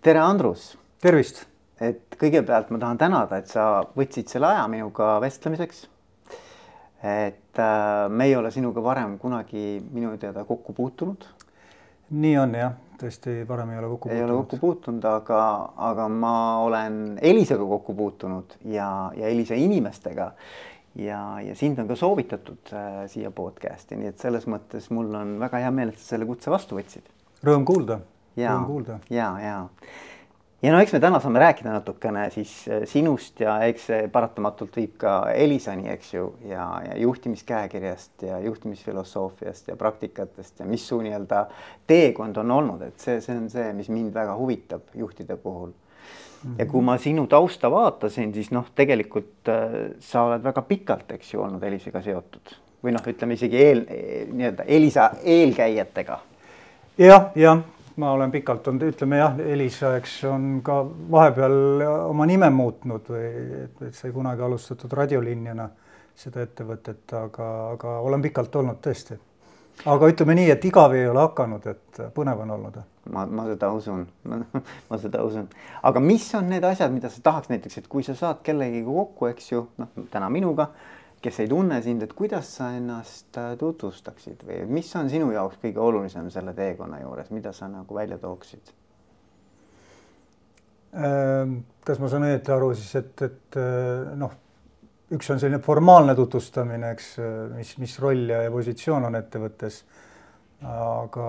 tere, Andrus. tervist. et kõigepealt ma tahan tänada, et sa võtsid selle aja minuga vestlemiseks. et äh, me ei ole sinuga varem kunagi minu teada kokku puutunud. nii on jah, tõesti varem ei ole kokku puutunud. ei ole kokku puutunud, aga, aga ma olen Elisega kokku puutunud ja, ja Elisa inimestega ja, ja sind on ka soovitatud äh, siia podcast'i, nii et selles mõttes mul on väga hea meel, et sa selle kutse vastu võtsid. Rõõm kuulda. Ja, ja, ja, ja no eks me täna saame rääkida natukene siis äh, sinust ja eks see paratamatult viib ka Elisani, eks ju, ja, ja juhtimiskäekirjast ja juhtimisfilosoofiast ja praktikatest ja mis su nii-öelda teekond on olnud, et see, see on see, mis mind väga huvitab juhtide puhul. Ja kui ma sinu tausta vaatasin, siis noh, tegelikult äh, sa oled väga pikalt, eks ju, olnud Elisega seotud. Või noh, ütleme isegi eel nii-öelda Elisa eelkäijatega. Ja,. jah, jah, ma olen pikalt olnud, ütleme jah, Elisa, eks on ka vahepeal oma nime muutnud või et, et sai kunagi alustatud radiolinjana seda ettevõtet, aga, aga olen pikalt olnud tõesti. Aga ütleme nii, et igav ei ole hakanud, et põnev on olnud. ma, ma seda usun. Ma seda usun, aga mis on need asjad, mida sa tahaks näiteks, et kui sa saad kellegagi kokku, eks ju, noh, täna minuga, kes ei tunne sind, et kuidas sa ennast äh, tutvustaksid või mis on sinu jaoks kõige olulisem selle teekonna juures, mida sa nagu välja tooksid? Ehm, kas ma saan õieti aru siis, et, et äh, noh üks on selline formaalne tutvustamine, eks, mis, mis roll ja, ja positsioon on ettevõttes. aga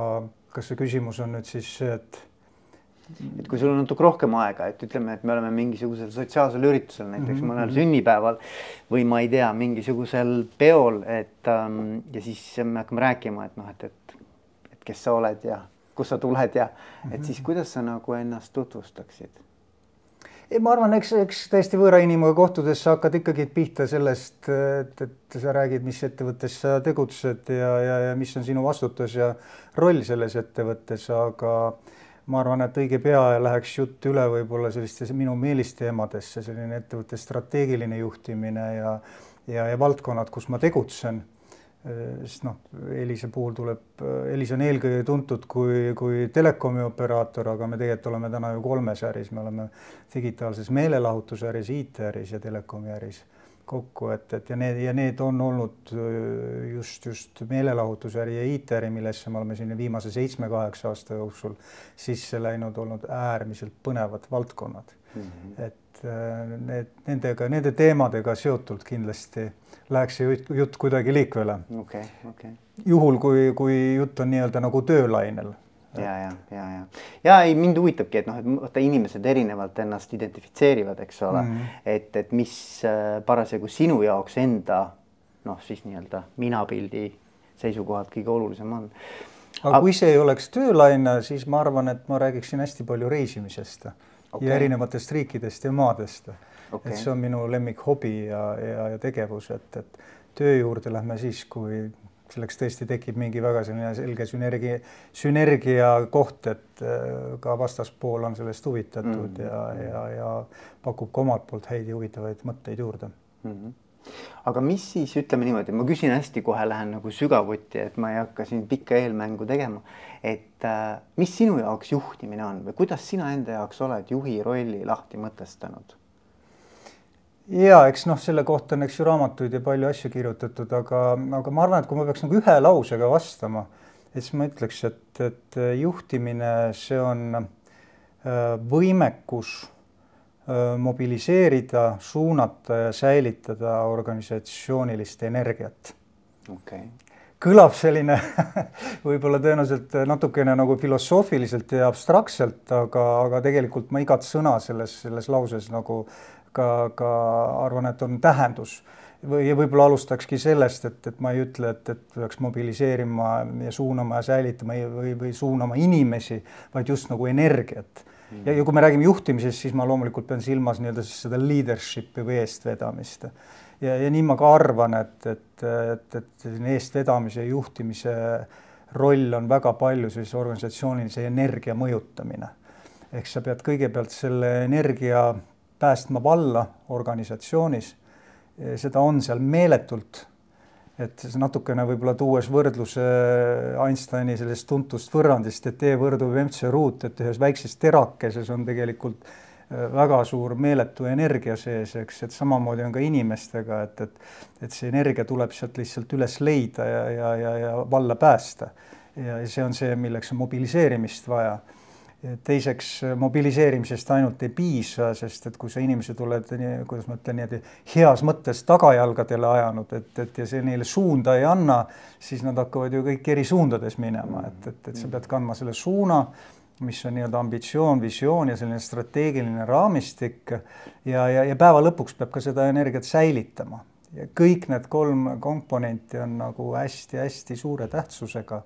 kas see küsimus on nüüd siis see, et et kui sul on natuke rohkem aega, et ütleme, et me oleme mingisugusel sotsiaalsel üritusel, näiteks mm -hmm. mõnel sünnipäeval või ma ei tea, mingisugusel peol, et ähm, ja siis me hakkame rääkima, et noh, et, et, et kes sa oled ja kust sa tuled ja mm -hmm. et siis kuidas sa nagu ennast tutvustaksid ei, ma arvan, eks, eks täiesti võõra inimesega kohtudes sa hakkad ikkagi pihta sellest, et, et sa räägid, mis ettevõttes sa tegutsed ja, ja, ja mis on sinu vastutus ja roll selles ettevõttes, aga ma arvan, et õige pea läheks jutt üle võib-olla sellistesse minu meelisteemadesse, selline ettevõtte strateegiline juhtimine ja, ja, ja valdkonnad, kus ma tegutsen. Sest noh, Elisa puhul tuleb, Elisa on eelkõige tuntud kui, kui telekomi operaator, aga me tegelikult oleme täna ju kolmes äris, me oleme digitaalses meelelahutusäris, IT-äris ja telekomi äris kokku, et, et ja need ja need on olnud äh, just, just meelelahutusäri ja IT-äri, millesse me oleme siin viimase seitsme-kaheksa aasta jooksul sisse läinud, olnud äärmiselt põnevad valdkonnad mm. -hmm. et äh, need nendega, nende teemadega seotult kindlasti läheks see jutt, jutt kuidagi liikvele okay,. Okay. juhul, kui, kui jutt on nii-öelda nagu töölainel. Ja, ja, ja, ja, ja ei, mind huvitabki, et noh, et vaata inimesed erinevalt ennast identifitseerivad, eks ole mm, -hmm. et, et mis äh, parasjagu sinu jaoks enda noh, siis nii-öelda minapildi seisukohalt kõige olulisem on. aga kui see ei oleks töölaine, siis ma arvan, et ma räägiksin hästi palju reisimisest okay. ja erinevatest riikidest ja maadest okay.. et see on minu lemmikhobi ja, ja, ja tegevus, et, et töö juurde lähme siis, kui selleks tõesti tekib mingi väga selline selge sünergia, sünergia koht, et äh, ka vastaspool on sellest huvitatud mm -hmm. ja, ja, ja pakub ka omalt poolt häid ja huvitavaid mõtteid juurde mm. -hmm aga mis siis ütleme niimoodi, ma küsin hästi, kohe lähen nagu sügavuti, et ma ei hakka siin pikka eelmängu tegema. et äh, mis sinu jaoks juhtimine on või kuidas sina enda jaoks oled juhi rolli lahti mõtestanud? Ja eks noh, selle kohta on, eks ju raamatuid ja palju asju kirjutatud, aga, aga ma arvan, et kui ma peaks nagu ühe lausega vastama, siis ma ütleks, et, et juhtimine, see on äh, võimekus äh, mobiliseerida, suunata ja säilitada organisatsioonilist energiat. okei okay kõlab selline võib-olla tõenäoliselt natukene nagu filosoofiliselt ja abstraktselt, aga, aga tegelikult ma igat sõna selles, selles lauses nagu ka, ka arvan, et on tähendus või võib-olla alustakski sellest, et, et ma ei ütle, et, et peaks mobiliseerima ja suunama ja säilitama või, või suunama inimesi, vaid just nagu energiat mm.. ja, ja kui me räägime juhtimisest, siis ma loomulikult pean silmas nii-öelda siis seda leadership'i või eestvedamist. ja, ja nii ma ka arvan, et, et, et, et selline eestvedamise ja juhtimise roll on väga palju sellise organisatsioonilise energia mõjutamine. ehk sa pead kõigepealt selle energia päästma valla organisatsioonis. seda on seal meeletult. et natukene võib-olla tuues võrdluse Einsteini sellest tuntust võrrandist, et E võrdub MC ruut, et ühes väikses terakeses on tegelikult äh, väga suur meeletu energia sees, eks, et samamoodi on ka inimestega, et, et et see energia tuleb sealt lihtsalt üles leida ja, ja, ja, ja valla päästa. ja see on see, milleks on mobiliseerimist vaja teiseks mobiliseerimisest ainult ei piisa, sest et kui sa inimesed oled, kuidas ma ütlen, niimoodi heas mõttes tagajalgadele ajanud, et, et ja see neile suunda ei anna, siis nad hakkavad ju kõik eri suundades minema, et, et, et sa pead kandma selle suuna, mis on nii-öelda ambitsioon, visioon ja selline strateegiline raamistik. Ja, ja, ja päeva lõpuks peab ka seda energiat säilitama. Ja kõik need kolm komponenti on nagu hästi-hästi suure tähtsusega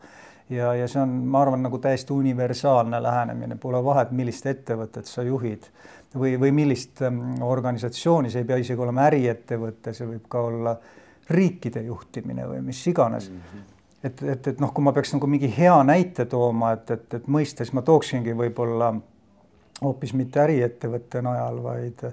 ja, ja see on, ma arvan, nagu täiesti universaalne lähenemine, pole vahet, millist ettevõtet sa juhid või, või millist ähm, organisatsiooni, see ei pea isegi olema äriettevõte, see võib ka olla riikide juhtimine või mis iganes. Mm. -hmm et, et, et noh, kui ma peaks nagu mingi hea näite tooma, et, et, et mõista, siis ma tooksingi võib-olla hoopis mitte äriettevõtte najal, vaid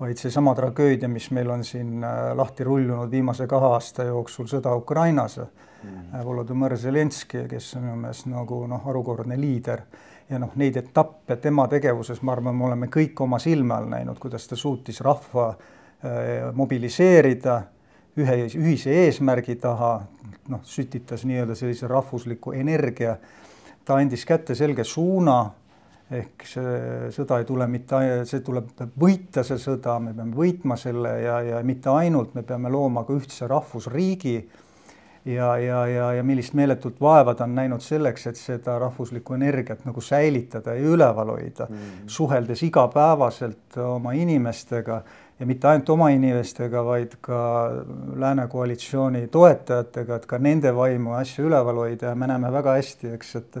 vaid seesama tragöödia, mis meil on siin äh, lahti rullunud viimase kahe aasta jooksul, sõda Ukrainas mm.. Volodõmõr Zelenskõi, kes on minu meelest nagu noh, harukordne liider. Ja noh, neid etappe tema tegevuses, ma arvan, me oleme kõik oma silme all näinud, kuidas ta suutis rahva äh, mobiliseerida ühe ühise eesmärgi taha, noh, sütitas nii-öelda sellise rahvusliku energia. ta andis kätte selge suuna ehk see sõda ei tule mitte, see tuleb võita, see sõda, me peame võitma selle ja, ja mitte ainult, me peame looma ka ühtse rahvusriigi ja, ja, ja, ja millist meeletut vaeva ta on näinud selleks, et seda rahvuslikku energiat nagu säilitada ja üleval hoida mm, -hmm. suheldes igapäevaselt oma inimestega ja mitte ainult oma inimestega, vaid ka Lääne koalitsiooni toetajatega, et ka nende vaimu ja asju üleval hoida ja me näeme väga hästi, eks, et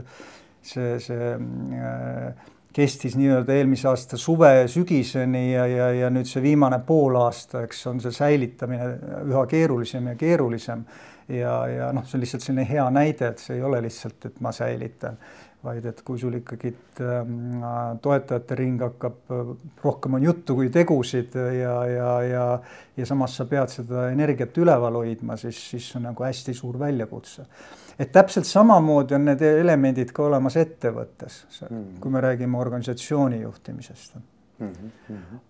see, see äh, kestis nii-öelda eelmise aasta suve sügiseni ja, ja, ja nüüd see viimane poolaasta, eks on see säilitamine üha keerulisem ja keerulisem. ja, ja noh, see on lihtsalt selline hea näide, et see ei ole lihtsalt, et ma säilitan, vaid et kui sul ikkagi ähm, toetajate ring hakkab, rohkem on juttu kui tegusid ja, ja, ja, ja samas sa pead seda energiat üleval hoidma, siis, siis on nagu hästi suur väljakutse. Et täpselt samamoodi on need elemendid ka olemas ettevõttes. Mm, kui me räägime organisatsiooni juhtimisest.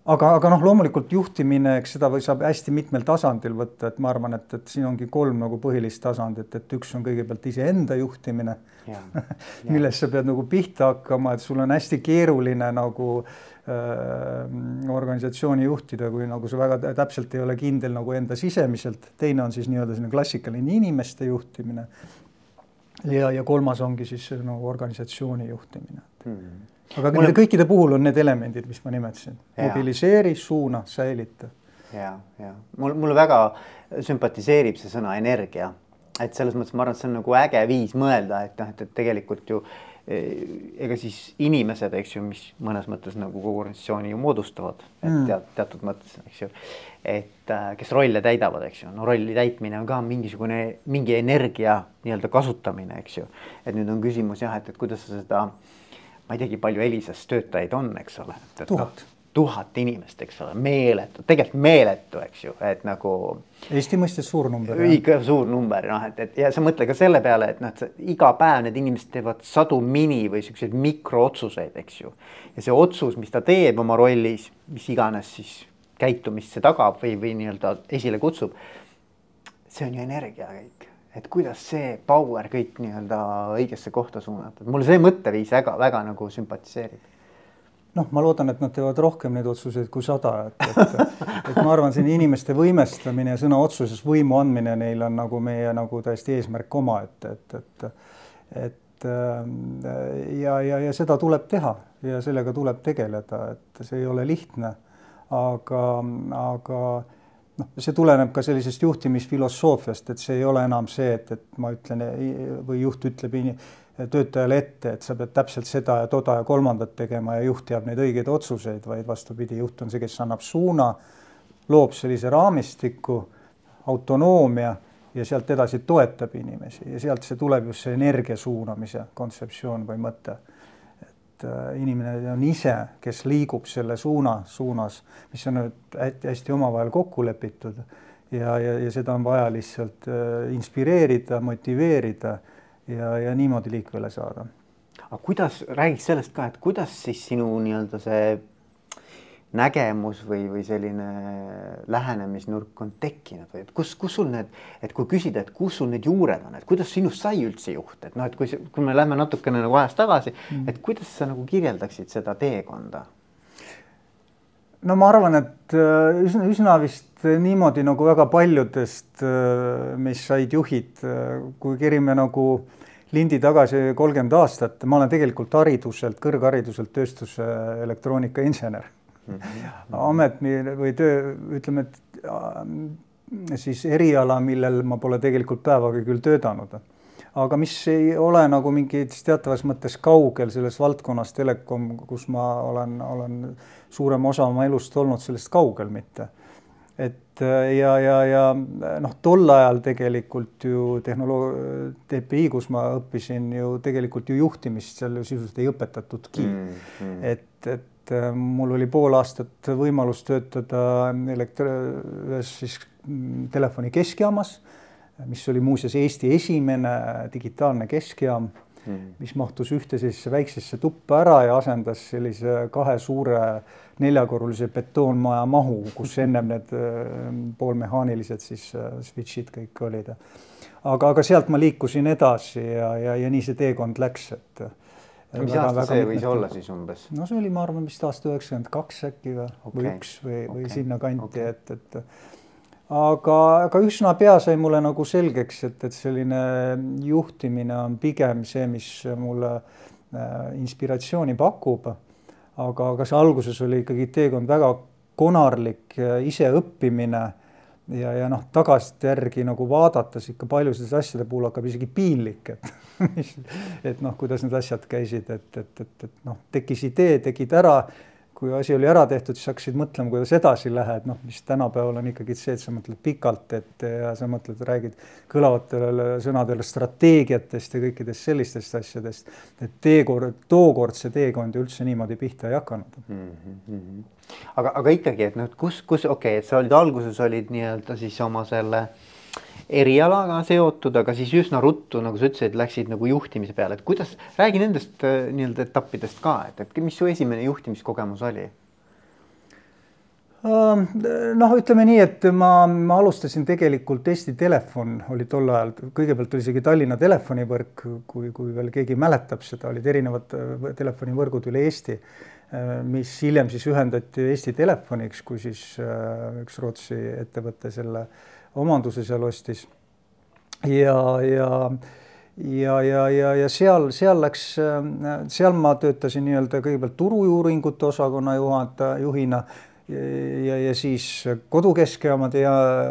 Aga, aga noh, loomulikult juhtimine, eks seda või saab hästi mitmel tasandil võtta, et ma arvan, et, et siin ongi kolm nagu põhilist tasandit, et üks on kõigepealt iseenda juhtimine millest sa pead nagu pihta hakkama, et sul on hästi keeruline nagu äh, organisatsiooni juhtida, kui nagu sa väga täpselt ei ole kindel nagu enda sisemiselt. teine on siis nii-öelda selline klassikaline inimeste juhtimine. Ja, ja kolmas ongi siis nagu organisatsiooni juhtimine. Hmm.. Aga Mulle... nende kõikide puhul on need elemendid, mis ma nimetasin, mobiliseeri, suuna, säilita. ja, ja mul, mulle väga sümpatiseerib see sõna energia, et selles mõttes ma arvan, et see on nagu äge viis mõelda, et noh, et, et tegelikult ju ega siis inimesed, eks ju, mis mõnes mõttes nagu kogu organisatsiooni ju moodustavad mm., tead, teatud mõttes, eks ju. et äh, kes rolle täidavad, eks ju, no rolli täitmine on ka mingisugune mingi energia nii-öelda kasutamine, eks ju. et nüüd on küsimus jah, et, et kuidas sa seda, ma ei teagi, palju Elisas töötajaid on, eks ole. tuhat tuhat inimest, eks ole, meeletu, tegelikult meeletu, eks ju, et nagu. Eesti mõistes suur number. ikka suur number, noh, et, et ja sa mõtle ka selle peale, et noh, et iga päev need inimesed teevad sadu mini või siukseid mikrootsuseid, eks ju. ja see otsus, mis ta teeb oma rollis, mis iganes siis käitumist see tagab või, või nii-öelda esile kutsub. see on ju energia et kuidas see power kõik nii-öelda õigesse kohta suunata, mulle see mõtteviis väga-väga nagu sümpatiseerib noh, ma loodan, et nad teevad rohkem neid otsuseid kui sada, et, et, et ma arvan, siin inimeste võimestamine ja sõna otsuses võimu andmine neil on nagu meie nagu täiesti eesmärk omaette, et, et, et, et ja, ja, ja seda tuleb teha ja sellega tuleb tegeleda, et see ei ole lihtne. aga, aga noh, see tuleneb ka sellisest juhtimisfilosoofiast, et see ei ole enam see, et, et ma ütlen või juht ütleb töötajale ette, et sa pead täpselt seda ja toda ja kolmandat tegema ja juht teab neid õigeid otsuseid, vaid vastupidi, juht on see, kes annab suuna, loob sellise raamistiku, autonoomia ja sealt edasi toetab inimesi ja sealt see tuleb just see energia suunamise kontseptsioon või mõte. Et äh, inimene on ise, kes liigub selle suuna suunas, mis on nüüd hästi-hästi omavahel kokku lepitud ja, ja, ja seda on vaja lihtsalt inspireerida, motiveerida ja, ja niimoodi liikvele saada. aga kuidas, räägiks sellest ka, et kuidas siis sinu nii-öelda see nägemus või, või selline lähenemisnurk on tekkinud või et kus, kus sul need, et kui küsida, et kus sul need juured on, et kuidas sinust sai üldse juht, et noh, et kui, kui me lähme natukene nagu ajas tagasi mm., et kuidas sa nagu kirjeldaksid seda teekonda? no ma arvan, et äh, üsna, üsna vist niimoodi nagu väga paljudest, äh, mis said juhid, äh, kui kerime nagu lindi tagasi kolmkümmend aastat, ma olen tegelikult hariduselt, kõrghariduselt tööstuse elektroonikainsener. Amet või töö, ütleme, et siis eriala, millel ma pole tegelikult päevagi küll töötanud aga mis ei ole nagu mingis teatavas mõttes kaugel sellest valdkonnast, telekom, kus ma olen, olen suurema osa oma elust olnud sellest kaugel mitte. et ja, ja, ja noh, tol ajal tegelikult ju tehnoloogia, TPI, kus ma õppisin ju tegelikult ju juhtimist seal ju sisuliselt ei õpetatudki mm. -hmm. et, et mul oli pool aastat võimalus töötada elektri-, ühes siis telefoni keskjaamas mis oli muuseas Eesti esimene digitaalne keskjaam mm., mis mahtus ühte sellisesse väiksesse tuppa ära ja asendas sellise kahe suure neljakorrulise betoonmaja mahu, kus ennem need äh, poolmehaanilised siis äh, switch'id kõik olid. aga, aga sealt ma liikusin edasi ja, ja, ja nii see teekond läks, et mis väga, aasta see võis olla siis umbes? no see oli, ma arvan, vist aasta üheksakümmend kaks äkki või okay., või üks või okay., või sinnakanti okay., et, et aga, aga üsna pea sai mulle nagu selgeks, et, et selline juhtimine on pigem see, mis mulle äh, inspiratsiooni pakub. aga, aga see alguses oli ikkagi teekond väga konarlik iseõppimine ja, ja noh, tagasijärgi nagu vaadates ikka paljudes asjade puhul hakkab isegi piinlik, et et noh, kuidas need asjad käisid, et, et, et, et noh, tekkis idee, tegid ära kui asi oli ära tehtud, siis hakkasid mõtlema, kuidas edasi lähed, noh, mis tänapäeval on ikkagi see, et sa mõtled pikalt ette ja sa mõtled, räägid kõlavatele sõnadele strateegiatest ja kõikidest sellistest asjadest. et teekord, tookord see teekond ju üldse niimoodi pihta ei hakanud mm. -hmm. aga, aga ikkagi, et noh, kus, kus okei okay,, et sa olid alguses olid nii-öelda siis oma selle äh, erialaga seotud, aga siis üsna ruttu, nagu sa ütlesid, läksid nagu juhtimise peale, et kuidas, räägi nendest äh, nii-öelda etappidest ka, et, et mis su esimene juhtimiskogemus oli? Ähm, noh, ütleme nii, et ma, ma alustasin tegelikult Eesti Telefon. Oli tol ajal, kõigepealt oli isegi Tallinna telefonivõrk, kui, kui veel keegi mäletab seda, olid erinevad äh, telefonivõrgud üle Eesti, mis hiljem siis ühendati Eesti Telefoniks, kui siis üks Rootsi ettevõte selle äh, omanduse seal ostis. ja, ja, ja, ja, ja, ja seal, seal läks, seal ma töötasin nii-öelda kõigepealt turu-uuringute osakonna juhataja, juhina ja, ja siis kodukeskejaamade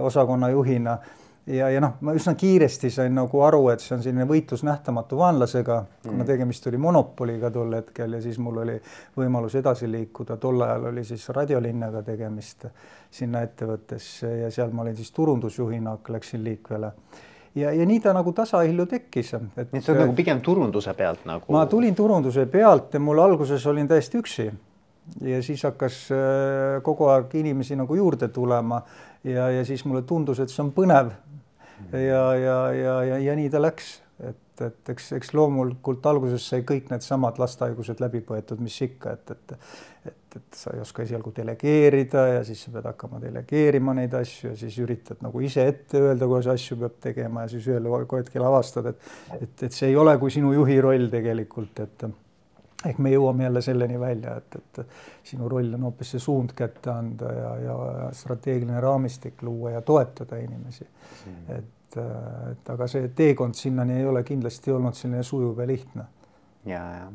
osakonna juhina ja, ja noh, ma üsna kiiresti sain nagu aru, et see on selline võitlus nähtamatu vaenlasega mm., kuna tegemist oli monopoliga tol hetkel ja siis mul oli võimalus edasi liikuda, tol ajal oli siis radiolinnaga tegemist sinna ettevõttesse ja seal ma olin siis turundusjuhina, läksin liikvele ja, ja nii ta nagu tasahilju tekkis. et sa oled nagu pigem turunduse pealt nagu? ma tulin turunduse pealt ja mul alguses olin täiesti üksi ja siis hakkas äh, kogu aeg inimesi nagu juurde tulema ja, ja siis mulle tundus, et see on põnev ja, ja, ja, ja, ja nii ta läks, et, et eks, eks loomulikult alguses sai kõik needsamad lastehaigused läbi põetud, mis ikka, et, et et, et sa ei oska esialgu delegeerida ja siis sa pead hakkama delegeerima neid asju ja siis üritad nagu ise ette öelda, kuidas asju peab tegema ja siis ühel hetkel avastad, et et, et see ei ole kui sinu juhi roll tegelikult, et ehk me jõuame jälle selleni välja, et, et sinu roll on hoopis see suund kätte anda ja, ja strateegiline raamistik luua ja toetada inimesi. Mm.. et, et aga see teekond sinnani ei ole kindlasti olnud selline sujuv ja lihtne. ja, ja.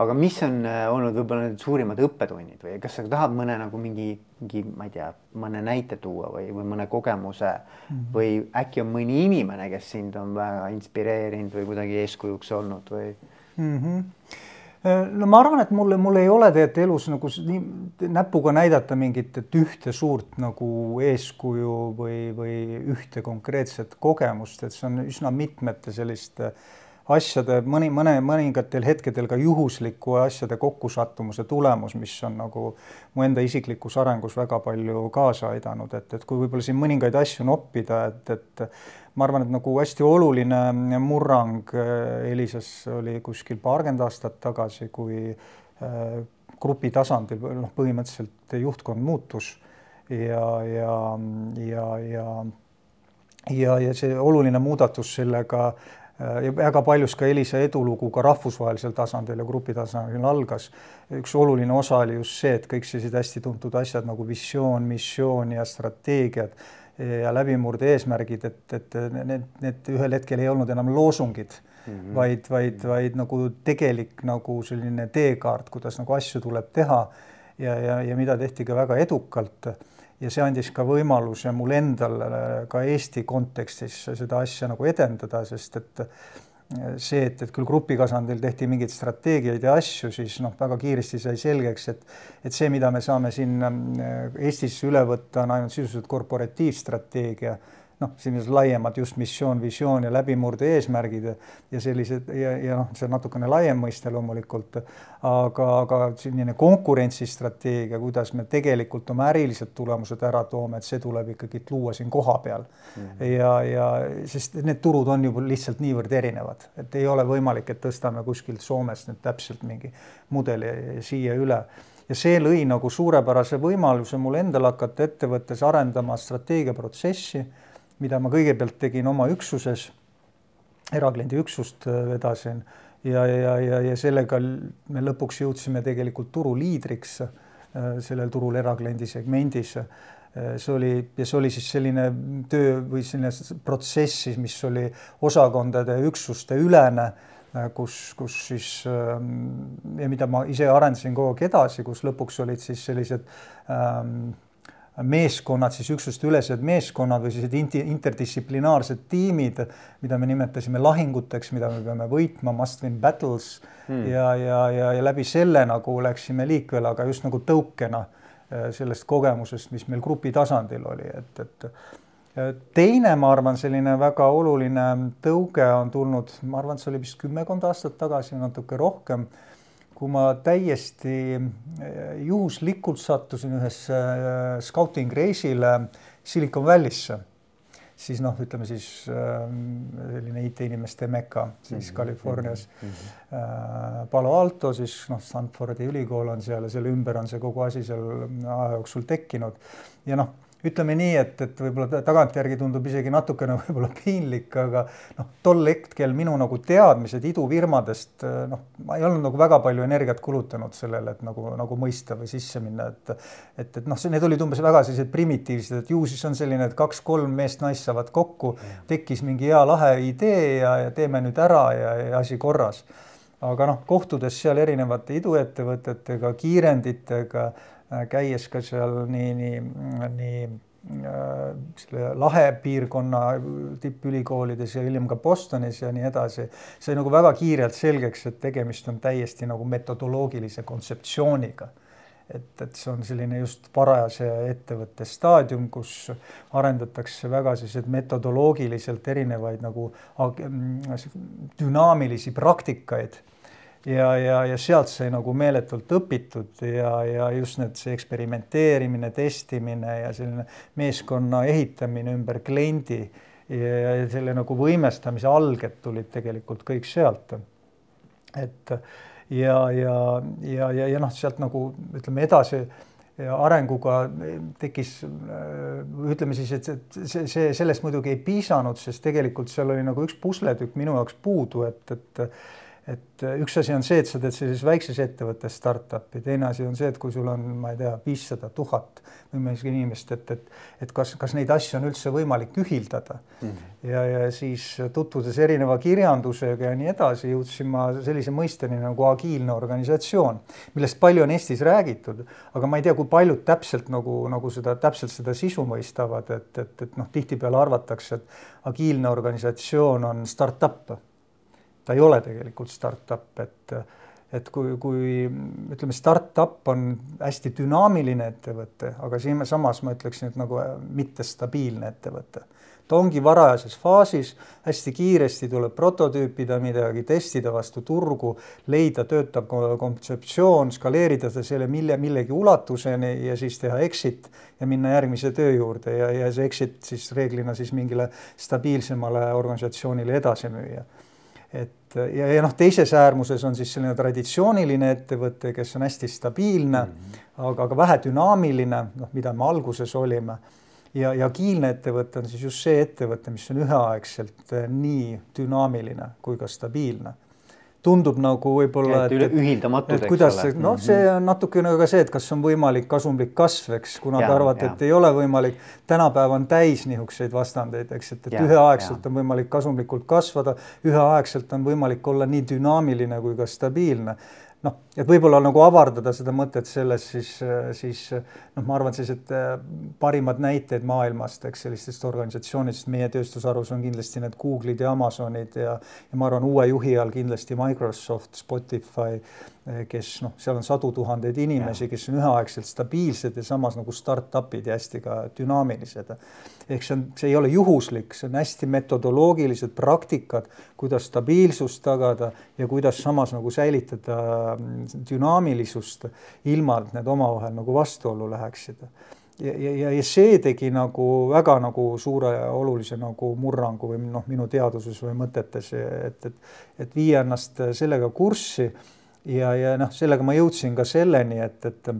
Aga mis on äh, olnud võib-olla need suurimad õppetunnid või kas sa tahad mõne nagu mingi, mingi, ma ei tea, mõne näite tuua või, või mõne kogemuse? Mm või äkki on mõni inimene, kes sind on väga inspireerinud või kuidagi eeskujuks olnud või? Mm? -hmm no ma arvan, et mul, mul ei ole tegelikult elus nagu nii näpuga näidata mingit, et ühte suurt nagu eeskuju või, või ühte konkreetset kogemust, et see on üsna mitmete selliste asjade mõni, mõne, mõningatel hetkedel ka juhusliku asjade kokkusattumuse tulemus, mis on nagu mu enda isiklikus arengus väga palju kaasa aidanud, et, et kui võib-olla siin mõningaid asju noppida, et, et ma arvan, et nagu hästi oluline murrang äh, Elisas oli kuskil paarkümmend aastat tagasi, kui äh, grupi tasandil noh, põhimõtteliselt juhtkond muutus ja, ja, ja, ja ja, ja see oluline muudatus sellega Äh, ja väga paljus ka Elisa edulugu ka rahvusvahelisel tasandil ja grupi tasandil algas. üks oluline osa oli just see, et kõik sellised hästi tuntud asjad nagu visioon, missioon ja strateegiad ja läbimurde eesmärgid, et, et need, need ühel hetkel ei olnud enam loosungid mm, -hmm. vaid, vaid, vaid nagu tegelik nagu selline teekaart, kuidas nagu asju tuleb teha ja, ja, ja mida tehti ka väga edukalt ja see andis ka võimaluse mul endal ka Eesti kontekstis seda asja nagu edendada, sest et see, et, et küll grupi tasandil tehti mingeid strateegiaid ja asju, siis noh, väga kiiresti sai selgeks, et et see, mida me saame siin Eestis üle võtta, on ainult sisuliselt korporatiivstrateegia noh, sellised laiemad just missioon, visioon ja läbimurde eesmärgid ja sellised ja, ja noh, see on natukene laiem mõiste loomulikult, aga, aga selline konkurentsistrateegia, kuidas me tegelikult oma ärilised tulemused ära toome, et see tuleb ikkagi luua siin kohapeal mm. -hmm. ja, ja sest need turud on juba lihtsalt niivõrd erinevad, et ei ole võimalik, et tõstame kuskilt Soomest nüüd täpselt mingi mudeli siia üle ja see lõi nagu suurepärase võimaluse mul endal hakata ettevõttes arendama strateegiaprotsessi mida ma kõigepealt tegin oma üksuses, erakliendi üksust äh, vedasin ja, ja, ja, ja sellega me lõpuks jõudsime tegelikult turuliidriks äh, sellel turul erakliendi segmendis. Äh, see oli ja see oli siis selline töö või selline protsess, mis oli osakondade üksuste ülene kus, kus siis ja mida ma ise arendasin kogu aeg edasi, kus lõpuks olid siis sellised ähm, meeskonnad, siis üksuste ülesed meeskonnad või sellised interdistsiplinaarsed tiimid, mida me nimetasime lahinguteks, mida me peame võitma, must win battles hmm. ja, ja, ja, ja läbi selle nagu läksime liikvele, aga just nagu tõukena äh, sellest kogemusest, mis meil grupi tasandil oli, et, et äh, teine, ma arvan, selline väga oluline tõuge on tulnud, ma arvan, et see oli vist kümmekond aastat tagasi, natuke rohkem kui ma täiesti eh, juhuslikult sattusin ühesse eh, scouting reisile Silicon Valley'sse, siis noh, ütleme siis eh, selline IT-inimeste meka siis mm -hmm. Californias mm. -hmm. Palo Alto, siis noh, Stanfordi ülikool on seal ja selle ümber on see kogu asi seal aja jooksul tekkinud ja noh ütleme nii, et, et võib-olla tagantjärgi tundub isegi natukene võib-olla piinlik, aga noh, tol hetkel minu nagu teadmised idufirmadest noh, ma ei olnud nagu väga palju energiat kulutanud sellele, et nagu, nagu mõista või sisse minna, et et, et noh, see, need olid umbes väga sellised primitiivsed, et ju siis on selline, et kaks-kolm meest-naist saavad kokku, tekkis mingi hea lahe idee ja, ja teeme nüüd ära ja, ja asi korras. aga noh, kohtudes seal erinevate iduettevõtetega, kiirenditega käies ka seal nii, nii, nii äh, selle lahe piirkonna tippülikoolides ja hiljem ka Bostonis ja nii edasi, sai nagu väga kiirelt selgeks, et tegemist on täiesti nagu metodoloogilise kontseptsiooniga. et, et see on selline just parajase ettevõtte staadium, kus arendatakse väga selliseid metodoloogiliselt erinevaid nagu dünaamilisi praktikaid ja, ja, ja sealt sai nagu meeletult õpitud ja, ja just need, see eksperimenteerimine, testimine ja selline meeskonna ehitamine ümber kliendi ja, ja selle nagu võimestamise alged tulid tegelikult kõik sealt. et ja, ja, ja, ja, ja noh, sealt nagu ütleme edasi arenguga tekkis, ütleme siis, et see, see, sellest muidugi ei piisanud, sest tegelikult seal oli nagu üks pusletükk minu jaoks puudu, et, et et äh, üks asi on see, et sa teed sellises väikses ettevõttes startup'i, teine asi on see, et kui sul on, ma ei tea, viissada tuhat või mõnigi inimest, et, et, et kas, kas neid asju on üldse võimalik ühildada mm. -hmm. ja, ja siis tutvudes erineva kirjandusega ja nii edasi, jõudsin ma sellise mõisteni nagu agiilne organisatsioon, millest palju on Eestis räägitud, aga ma ei tea, kui paljud täpselt nagu, nagu seda täpselt seda sisu mõistavad, et, et, et noh, tihtipeale arvatakse, et agiilne organisatsioon on startup ta ei ole tegelikult startup, et et kui, kui ütleme, startup on hästi dünaamiline ettevõte, aga siin samas ma ütleksin, et nagu mittestabiilne ettevõte. ta ongi varajases faasis, hästi kiiresti tuleb prototüüpida midagi, testida vastu turgu, leida töötav kontseptsioon, skaleerida ta selle mille, millegi ulatuseni ja siis teha exit ja minna järgmise töö juurde ja, ja see exit siis reeglina siis mingile stabiilsemale organisatsioonile edasi müüa et ja, ja noh, teises äärmuses on siis selline traditsiooniline ettevõte, kes on hästi stabiilne mm, -hmm. aga, aga vähe dünaamiline, noh, mida me alguses olime. ja, ja agiilne ettevõte on siis just see ettevõte, mis on üheaegselt eh, nii dünaamiline kui ka stabiilne tundub nagu võib-olla, et, et ühildamatud, eks kuidas, ole. noh, see mhm. on natukene ka see, et kas on võimalik kasumlik kasv, eks, kuna te arvate, et ei ole võimalik. tänapäev on täis niisuguseid vastandeid, eks, et, et ja, üheaegselt ja. on võimalik kasumlikult kasvada, üheaegselt on võimalik olla nii dünaamiline kui ka stabiilne noh, et võib-olla nagu avardada seda mõtet selles, siis, siis noh, ma arvan, sellised äh, parimad näited maailmast, eks sellistest organisatsioonidest. Meie tööstusharus on kindlasti need Google'id ja Amazonid ja, ja ma arvan, uue juhi all kindlasti Microsoft, Spotify kes noh, seal on sadu tuhandeid inimesi, kes on üheaegselt stabiilsed ja samas nagu startup'id ja hästi ka dünaamilised. ehk see on, see ei ole juhuslik, see on hästi metodoloogilised praktikad, kuidas stabiilsust tagada ja kuidas samas nagu säilitada mm, dünaamilisust, ilma et need omavahel nagu vastuollu läheksid ja, ja, ja see tegi nagu väga nagu suure olulise nagu murrangu või noh, minu teaduses või mõtetes, et, et, et viia ennast sellega kurssi ja, ja noh, sellega ma jõudsin ka selleni, et, et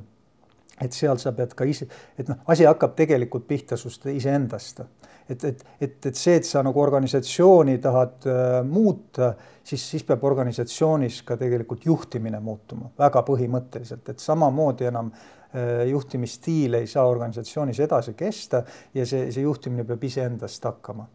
et seal sa pead ka ise, et noh, asi hakkab tegelikult pihta sust iseendast. et, et, et, et see, et sa nagu organisatsiooni tahad äh, muuta, siis, siis peab organisatsioonis ka tegelikult juhtimine muutuma väga põhimõtteliselt, et samamoodi enam äh, juhtimisstiil ei saa organisatsioonis edasi kesta ja see, see juhtimine peab iseendast hakkama.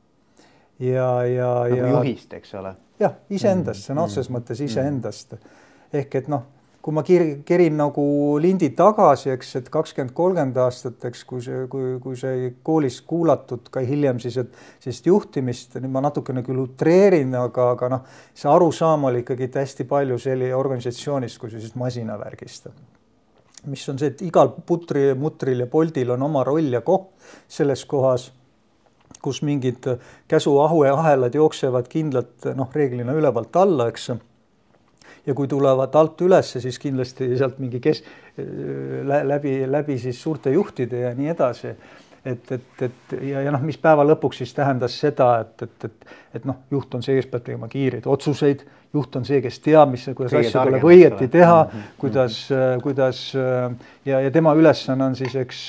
ja, ja nagu ja. juhist, eks ole. jah, iseendast, sõna otseses mm. mõttes iseendast mm ehk et noh, kui ma kir-, kerin nagu lindi tagasi, eks, et kakskümmend, kolmkümmend aastat, eks, kui see, kui, kui sai koolis kuulatud ka hiljem siis, et sellist juhtimist, nüüd ma natukene küll utreerin, aga, aga noh, see arusaam oli ikkagi hästi palju selli organisatsioonist kui sellisest masinavärgist. mis on see, et igal putri, mutril ja poldil on oma roll ja koht selles kohas kus mingid käsuahelad jooksevad kindlalt noh, reeglina ülevalt alla, eks ja kui tulevad alt ülesse, siis kindlasti sealt mingi kes-, läbi, läbi siis suurte juhtide ja nii edasi. Et, et, et ja, ja noh, mis päeva lõpuks siis tähendas seda, et, et, et, et noh, juht on see, peab tegema kiireid otsuseid, juht on see, kes teab, mis, kuidas Kõige asju tuleb õieti teha mm, -hmm. kuidas -hmm. kuidas ja, ja tema ülesanne on siis, eks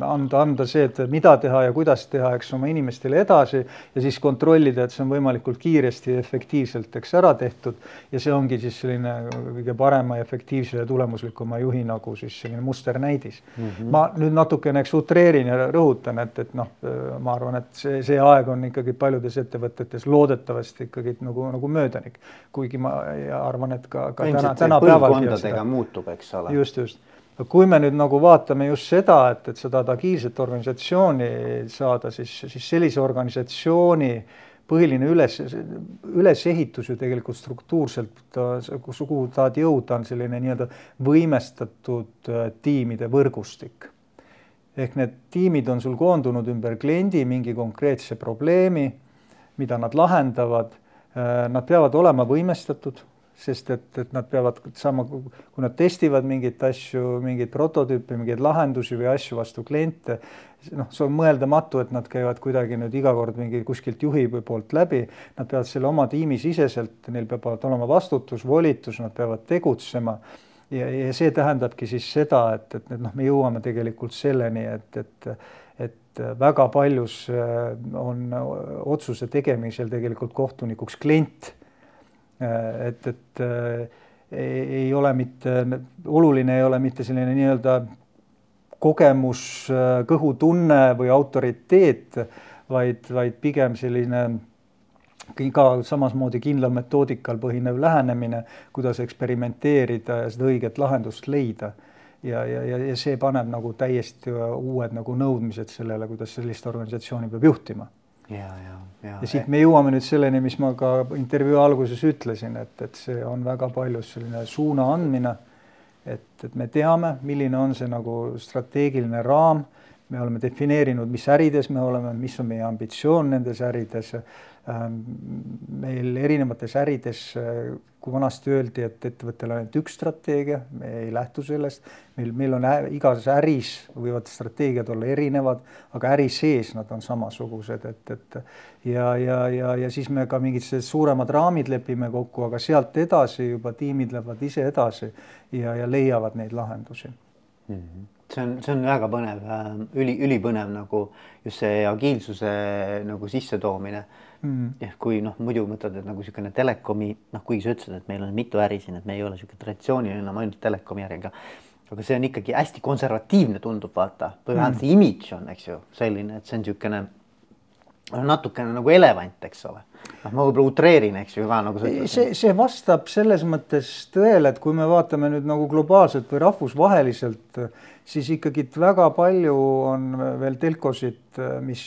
anda, anda see, et mida teha ja kuidas teha, eks oma inimestele edasi ja siis kontrollida, et see on võimalikult kiiresti ja efektiivselt, eks ära tehtud. ja see ongi siis selline kõige parema ja efektiivse ja tulemuslikuma juhi nagu siis selline musternäidis mm. -hmm. ma nüüd natukene, eks utreerin ja rõhutan, et, et noh, ma arvan, et see, see aeg on ikkagi paljudes ettevõtetes loodetavasti ikkagi nagu, nagu möödanik kuigi ma arvan, et ka, ka täna, tänapäeval. muutub, eks ole. just, just. kui me nüüd nagu vaatame just seda, et, et seda agiilset organisatsiooni saada, siis, siis sellise organisatsiooni põhiline üles, ülesehitus ju tegelikult struktuurselt, kuhu tahad jõuda, on selline nii-öelda võimestatud äh, tiimide võrgustik. ehk need tiimid on sul koondunud ümber kliendi mingi konkreetse probleemi, mida nad lahendavad nad peavad olema võimestatud, sest et, et nad peavad saama, kui nad testivad mingeid asju, mingeid prototüüpe, mingeid lahendusi või asju vastu kliente, noh, see on mõeldamatu, et nad käivad kuidagi nüüd iga kord mingi kuskilt juhi poolt läbi, nad peavad selle oma tiimi siseselt, neil peavad olema vastutus, volitus, nad peavad tegutsema. Ja, ja see tähendabki siis seda, et, et, et noh, me jõuame tegelikult selleni, et, et et väga paljus äh, on otsuse tegemisel tegelikult kohtunikuks klient. Äh, et, et äh, ei ole mitte, oluline ei ole mitte selline nii-öelda kogemus, kõhutunne või autoriteet, vaid, vaid pigem selline ka samasmoodi kindlal metoodikal põhinev lähenemine, kuidas eksperimenteerida ja seda õiget lahendust leida ja, ja, ja, ja see paneb nagu täiesti uued nagu nõudmised sellele, kuidas sellist organisatsiooni peab juhtima. ja, ja, ja. ja siit me jõuame nüüd selleni, mis ma ka intervjuu alguses ütlesin, et, et see on väga paljus selline suuna andmine. et, et me teame, milline on see nagu strateegiline raam, me oleme defineerinud, mis ärides me oleme, mis on meie ambitsioon nendes ärides. Ähm, meil erinevates ärides, kui vanasti öeldi, et ettevõttel on ainult üks strateegia, me ei lähtu sellest. meil, meil on igas äris võivad strateegiad olla erinevad, aga äri sees nad on samasugused, et, et ja, ja, ja, ja siis me ka mingid suuremad raamid lepime kokku, aga sealt edasi juba tiimid lähevad ise edasi ja, ja leiavad neid lahendusi mm. -hmm see on, see on väga põnev, äh, üli, ülipõnev nagu just see agiilsuse nagu sissetoomine mm.. ehk kui noh, muidu mõtled, et nagu niisugune telekomi noh, kuigi sa ütlesid, et meil on mitu äri siin, et me ei ole niisugune traditsiooniline enam ainult telekomi äri, aga see on ikkagi hästi konservatiivne, tundub vaata, või vähemalt mm. see imidž on, eks ju, selline, et see on niisugune natukene nagu elevant, eks ole. noh, ma võib-olla utreerin, eks ju ka nagu sa ütlesid. see, see vastab selles mõttes tõele, et kui me vaatame nüüd nagu globaalselt või rahvusvaheliselt, siis ikkagi väga palju on veel telkosid, mis,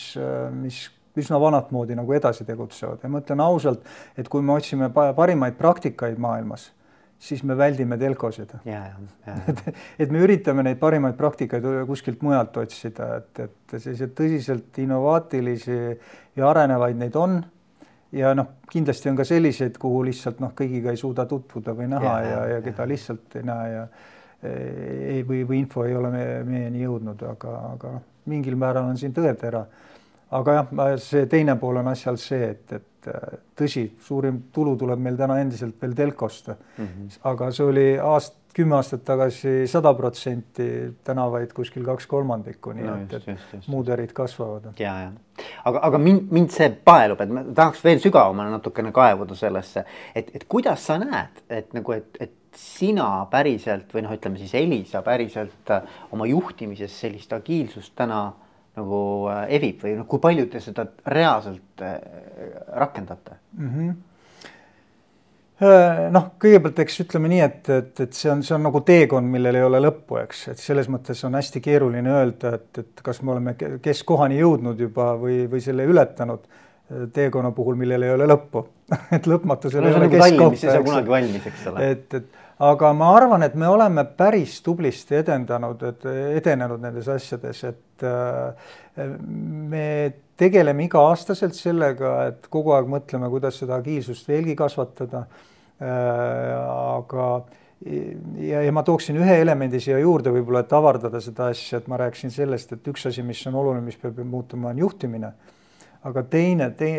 mis üsna vanat moodi nagu edasi tegutsevad ja ma ütlen ausalt, et kui me otsime parimaid praktikaid maailmas siis me väldime telkosid. et, et me üritame neid parimaid praktikaid kuskilt mujalt otsida, et, et selliseid tõsiselt innovaatilisi ja arenevaid neid on. ja noh, kindlasti on ka selliseid, kuhu lihtsalt noh, kõigiga ei suuda tutvuda või näha ja, ja, ja, ja keda lihtsalt ei näe ja või, või info ei ole me, meieni jõudnud, aga, aga noh, mingil määral on siin tõetera. aga jah, see teine pool on asjal see, et, et äh, tõsi, suurim tulu tuleb meil täna endiselt veel telkost mm. -hmm. aga see oli aast-, kümme aastat tagasi sada protsenti, täna vaid kuskil kaks kolmandikku, nii no, et, et muud ärid kasvavad. ja, ja aga, aga mind, mind see paelub, et ma tahaks veel sügavamale natukene kaevuda sellesse, et, et kuidas sa näed, et nagu, et, et sina päriselt või noh, ütleme siis Elisa päriselt äh, oma juhtimises sellist agiilsust täna nagu äh, evib või noh, kui palju te seda reaalselt äh, rakendate mm? -hmm noh, kõigepealt eks ütleme nii, et, et, et see on, see on nagu teekond, millel ei ole lõppu, eks, et selles mõttes on hästi keeruline öelda, et, et kas me oleme keskkohani jõudnud juba või, või selle ületanud teekonna puhul, millel ei ole lõppu et lõpmatusel no, ei ole nagu keskkohta. kunagi valmis, eks ole. et, et aga ma arvan, et me oleme päris tublisti edendanud, et edenenud nendes asjades, et äh, me tegeleme iga-aastaselt sellega, et kogu aeg mõtleme, kuidas seda agiilsust veelgi kasvatada. Äh, aga ja, ja ma tooksin ühe elemendi siia juurde võib-olla, et avardada seda asja, et ma rääkisin sellest, et üks asi, mis on oluline, mis peab muutuma, on juhtimine aga teine te,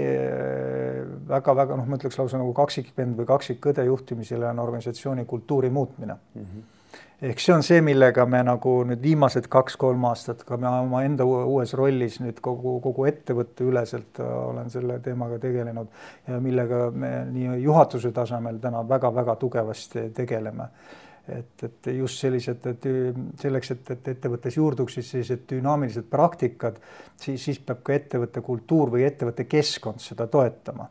väga-väga noh, ma ütleks lausa nagu kaksikvend või kaksikõde juhtimisele on organisatsiooni kultuuri muutmine mm. -hmm ehk see on see, millega me nagu nüüd viimased kaks-kolm aastat ka me omaenda uues rollis nüüd kogu, kogu ettevõtte üleselt äh, olen selle teemaga tegelenud ja millega me nii juhatuse tasemel täna väga-väga tugevasti tegeleme et, et just sellised, et selleks, et, et ettevõttes juurduksid sellised dünaamilised praktikad, siis, siis peab ka ettevõtte kultuur või ettevõtte keskkond seda toetama.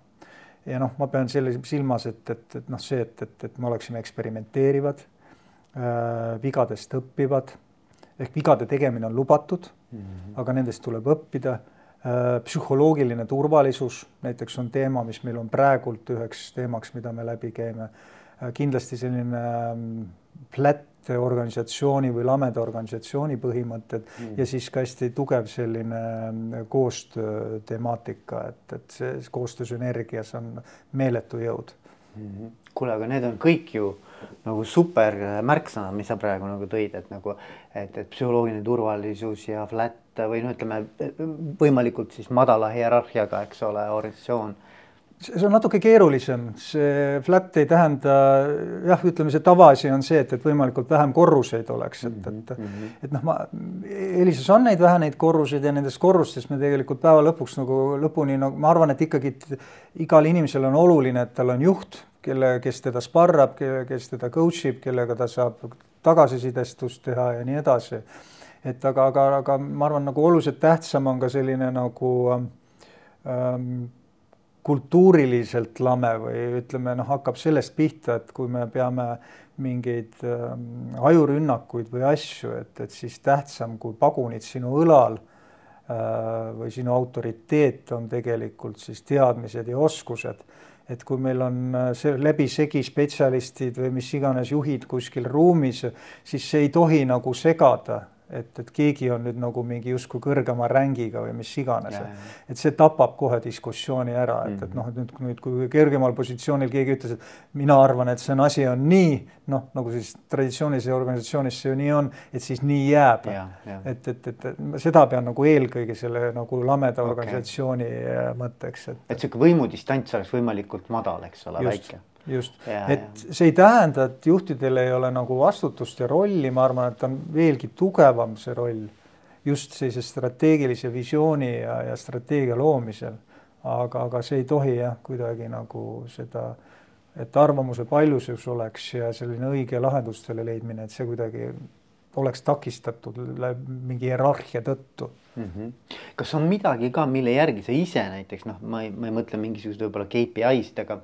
ja noh, ma pean selle silmas, et, et, et noh, see, et, et, et me oleksime eksperimenteerivad äh,, vigadest õppivad ehk vigade tegemine on lubatud mm, -hmm. aga nendest tuleb õppida äh,. psühholoogiline turvalisus näiteks on teema, mis meil on praegult üheks teemaks, mida me läbi käime äh,. kindlasti selline äh, flat organisatsiooni või lameda organisatsiooni põhimõtted mm. ja siis ka hästi tugev selline mm, koostöö temaatika, et, et see koostöösünergias on meeletu jõud. Mm -hmm.. kuule, aga need on kõik ju nagu super märksõnad, mis sa praegu nagu tõid, et nagu, et, et psühholoogiline turvalisus ja flat või noh, ütleme võimalikult siis madala hierarhiaga, eks ole, organisatsioon see on natuke keerulisem, see flat ei tähenda jah, ütleme, see tavaasi on see, et, et võimalikult vähem korruseid oleks, et, et mm, -hmm. et noh, ma, Elisas on neid vähe neid korruseid ja nendest korrustest me tegelikult päeva lõpuks nagu lõpuni nagu ma arvan, et ikkagi igal inimesel on oluline, et tal on juht, kelle, kes teda sparrab, kes teda coach ib, kellega ta saab tagasisidestust teha ja nii edasi. et aga, aga, aga ma arvan, nagu oluliselt tähtsam on ka selline nagu ähm, kultuuriliselt lame või ütleme noh, hakkab sellest pihta, et kui me peame mingeid äh, ajurünnakuid või asju, et, et siis tähtsam kui pagunid sinu õlal äh, või sinu autoriteet on tegelikult siis teadmised ja oskused. et kui meil on äh, see läbisegi spetsialistid või mis iganes juhid kuskil ruumis, siis see ei tohi nagu segada et, et keegi on nüüd nagu mingi justkui kõrgema rängiga või mis iganes. et see tapab kohe diskussiooni ära, et, et noh, et nüüd, nüüd kui kõrgemal positsioonil keegi ütles, et mina arvan, et see on asi on nii, noh, nagu siis traditsioonilises organisatsioonis see ju nii on, et siis nii jääb. et, et, et, seda pean nagu eelkõige selle nagu lameda okay. organisatsiooni äh, mõtteks, et. et sihuke võimudistants oleks võimalikult madal, eks ole, väike just, et see ei tähenda, et juhtidel ei ole nagu vastutust ja rolli, ma arvan, et on veelgi tugevam see roll just sellise strateegilise visiooni ja, ja strateegia loomisel. aga, aga see ei tohi jah, kuidagi nagu seda, et arvamuse paljusus oleks ja selline õige lahendustele leidmine, et see kuidagi oleks takistatud mingi hierarhia tõttu mm. -hmm. kas on midagi ka, mille järgi sa ise näiteks noh, ma ei, ma ei mõtle mingisuguseid võib-olla KPI-sid, aga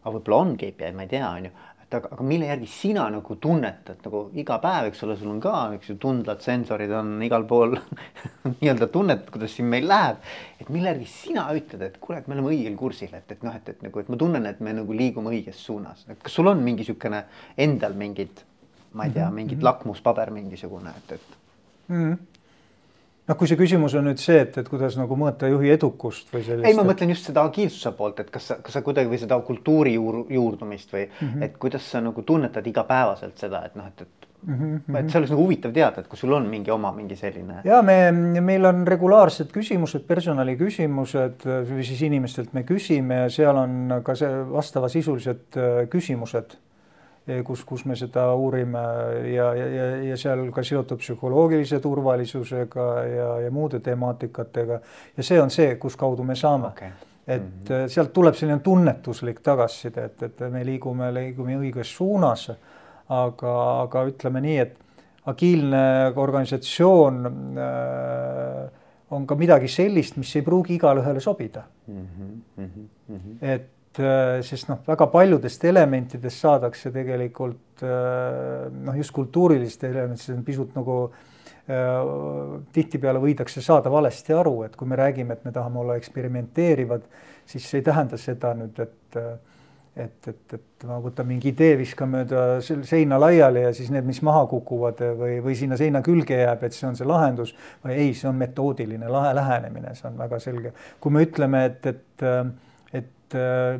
aga võib-olla on KPI, ma ei tea, on ju. et aga, aga mille järgi sina nagu tunnetad nagu iga päev, eks ole, sul on ka, eks ju, tundlad, sensorid on igal pool nii-öelda tunnetad, kuidas siin meil läheb. et mille järgi sina ütled, et kuule, et me oleme õigel kursil, et, et noh, et, et nagu, et ma tunnen, et me nagu liigume õiges suunas. kas sul on mingi niisugune endal mingid, ma ei tea, mingid mhm. lakmuspaber mingisugune, et, et mm. -hmm noh, kui see küsimus on nüüd see, et, et kuidas nagu mõõta juhi edukust või sellist. ei, ma mõtlen just seda agiilsuse poolt, et kas sa, kas sa kuidagi või seda kultuuri juur, juurdumist või mm -hmm. et kuidas sa nagu tunnetad igapäevaselt seda, et noh, et, et Mm -hmm. et see oleks nagu huvitav teada, et kui sul on mingi oma mingi selline. ja me, meil on regulaarsed küsimused, personaliküsimused siis inimestelt me küsime ja seal on ka see vastavasisulised äh, küsimused kus, kus me seda uurime ja, ja, ja seal ka seotud psühholoogilise turvalisusega ja, ja muude temaatikatega. ja see on see, kus kaudu me saame okay. et mm -hmm. sealt tuleb selline tunnetuslik tagasiside, et, et me liigume, liigume õiges suunas. aga, aga ütleme nii, et agiilne organisatsioon äh, on ka midagi sellist, mis ei pruugi igale ühele sobida mm. -hmm, mm -hmm. et sest noh, väga paljudest elementidest saadakse tegelikult äh, noh, just kultuuriliste elementidest on pisut nagu äh, tihtipeale võidakse saada valesti aru, et kui me räägime, et me tahame olla eksperimenteerivad, siis see ei tähenda seda nüüd, et et, et, et ma võtan mingi idee, viskan mööda seina laiali ja siis need, mis maha kukuvad või, või sinna seina külge jääb, et see on see lahendus. ei, see on metoodiline lahe lähenemine, see on väga selge. kui me ütleme, et, et äh,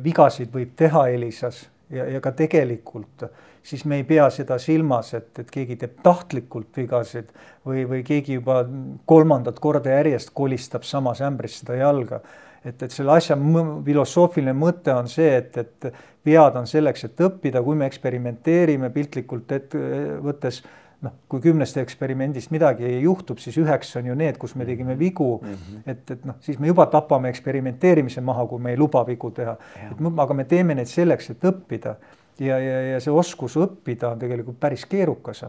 vigasid võib teha Elisas ja, ja ka tegelikult, siis me ei pea seda silmas, et, et keegi teeb tahtlikult vigasid või, või keegi juba kolmandat korda järjest kolistab samas ämbris seda jalga. et, et selle asja filosoofiline mõte on see, et, et vead on selleks, et õppida, kui me eksperimenteerime piltlikult ette võttes noh, kui kümnest eksperimendist midagi juhtub, siis üheksa on ju need, kus me tegime vigu mm. -hmm. et, et noh, siis me juba tapame eksperimenteerimise maha, kui me ei luba vigu teha. et aga me teeme neid selleks, et õppida ja, ja, ja see oskus õppida on tegelikult päris keerukas